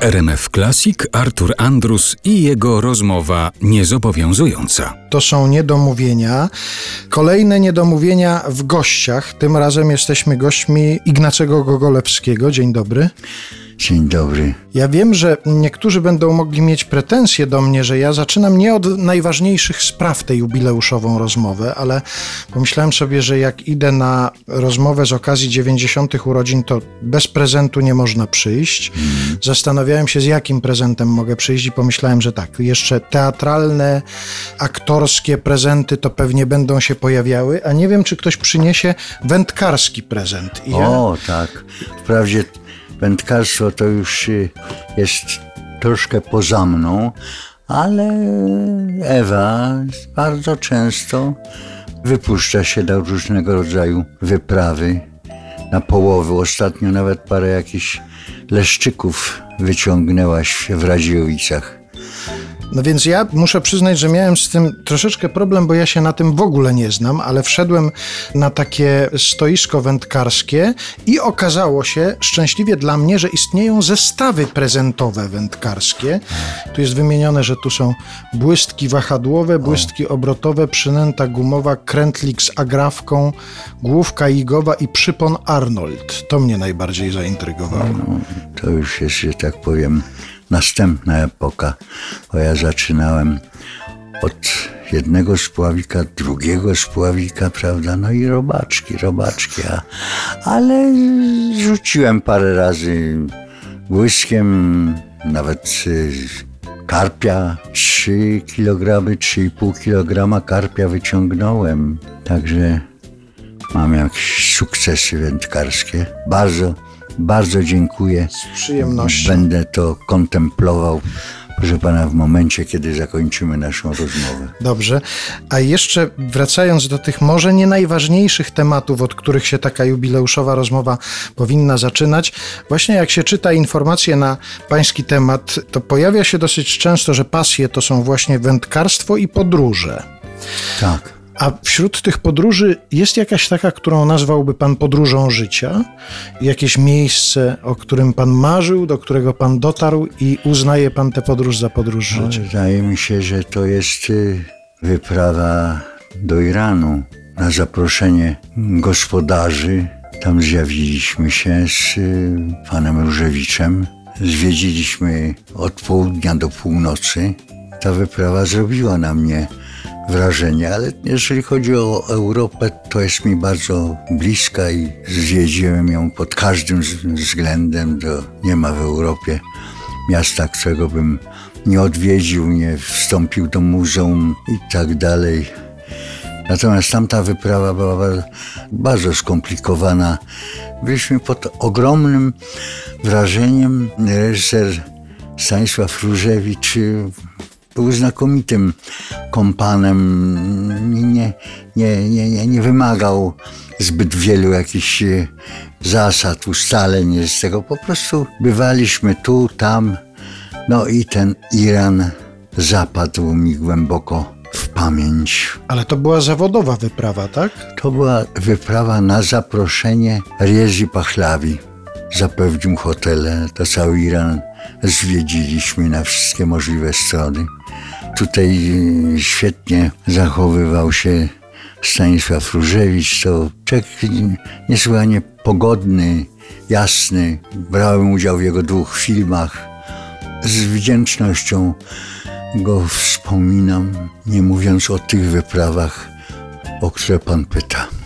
RMF Classic Artur Andrus i jego rozmowa niezobowiązująca. To są niedomówienia. Kolejne niedomówienia w gościach. Tym razem jesteśmy gośćmi Ignacego Gogolewskiego. Dzień dobry. Dzień dobry. Ja wiem, że niektórzy będą mogli mieć pretensje do mnie, że ja zaczynam nie od najważniejszych spraw tę jubileuszową rozmowę, ale pomyślałem sobie, że jak idę na rozmowę z okazji 90. urodzin, to bez prezentu nie można przyjść. Zastanawiałem się, z jakim prezentem mogę przyjść i pomyślałem, że tak, jeszcze teatralne, aktorskie prezenty to pewnie będą się pojawiały, a nie wiem, czy ktoś przyniesie wędkarski prezent. Ja... O, tak. Wprawdzie wędkarstwo to już jest troszkę poza mną, ale Ewa bardzo często wypuszcza się na różnego rodzaju wyprawy na połowy. Ostatnio nawet parę jakichś leszczyków wyciągnęłaś w Radziowicach. No więc ja muszę przyznać, że miałem z tym troszeczkę problem, bo ja się na tym w ogóle nie znam, ale wszedłem na takie stoisko wędkarskie i okazało się, szczęśliwie dla mnie, że istnieją zestawy prezentowe wędkarskie. Tu jest wymienione, że tu są błystki wahadłowe, błystki obrotowe, przynęta gumowa, krętlik z agrafką, główka igowa i przypon Arnold. To mnie najbardziej zaintrygowało. No, to już jest, że tak powiem, następna epoka, bo ja zaczynałem od jednego spławika, drugiego spławika, prawda, no i robaczki, robaczki, a, ale rzuciłem parę razy błyskiem, nawet y, karpia, 3 kg, 3,5 kg karpia wyciągnąłem, także mam jakieś sukcesy wędkarskie. Bardzo, bardzo dziękuję. Z przyjemnością. Będę to kontemplował, proszę pana, w momencie, kiedy zakończymy naszą rozmowę. Dobrze. A jeszcze wracając do tych może nie najważniejszych tematów, od których się taka jubileuszowa rozmowa powinna zaczynać, właśnie jak się czyta informacje na pański temat, to pojawia się dosyć często, że pasje to są właśnie wędkarstwo i podróże. Tak. A wśród tych podróży jest jakaś taka, którą nazwałby pan podróżą życia? Jakieś miejsce, o którym pan marzył, do którego pan dotarł i uznaje pan tę podróż za podróż życia? Wydaje mi się, że to jest y, wyprawa do Iranu na zaproszenie gospodarzy. Tam zjawiliśmy się z y, panem Różewiczem. Zwiedziliśmy od południa do północy. Ta wyprawa zrobiła na mnie wrażenie, ale jeżeli chodzi o Europę, to jest mi bardzo bliska i zwiedziłem ją pod każdym względem. To nie ma w Europie miasta, którego bym nie odwiedził, nie wstąpił do muzeum i tak dalej. Natomiast tamta wyprawa była bardzo, bardzo skomplikowana. Byliśmy pod ogromnym wrażeniem. Reżyser Stanisław Różewicz był znakomitym kompanem. Nie, nie, nie, nie, nie, wymagał zbyt wielu jakichś y, zasad, ustaleń z tego. Po prostu bywaliśmy tu, tam. No i ten Iran zapadł mi głęboko w pamięć. Ale to była zawodowa wyprawa, tak? To była wyprawa na zaproszenie Riezi Pahlawi. Zapewnił hotele, to cały Iran zwiedziliśmy na wszystkie możliwe strony. Tutaj świetnie zachowywał się Stanisław Różewicz, to człowiek niesłychanie pogodny, jasny. Brałem udział w jego dwóch filmach. Z wdzięcznością go wspominam, nie mówiąc o tych wyprawach, o które pan pyta.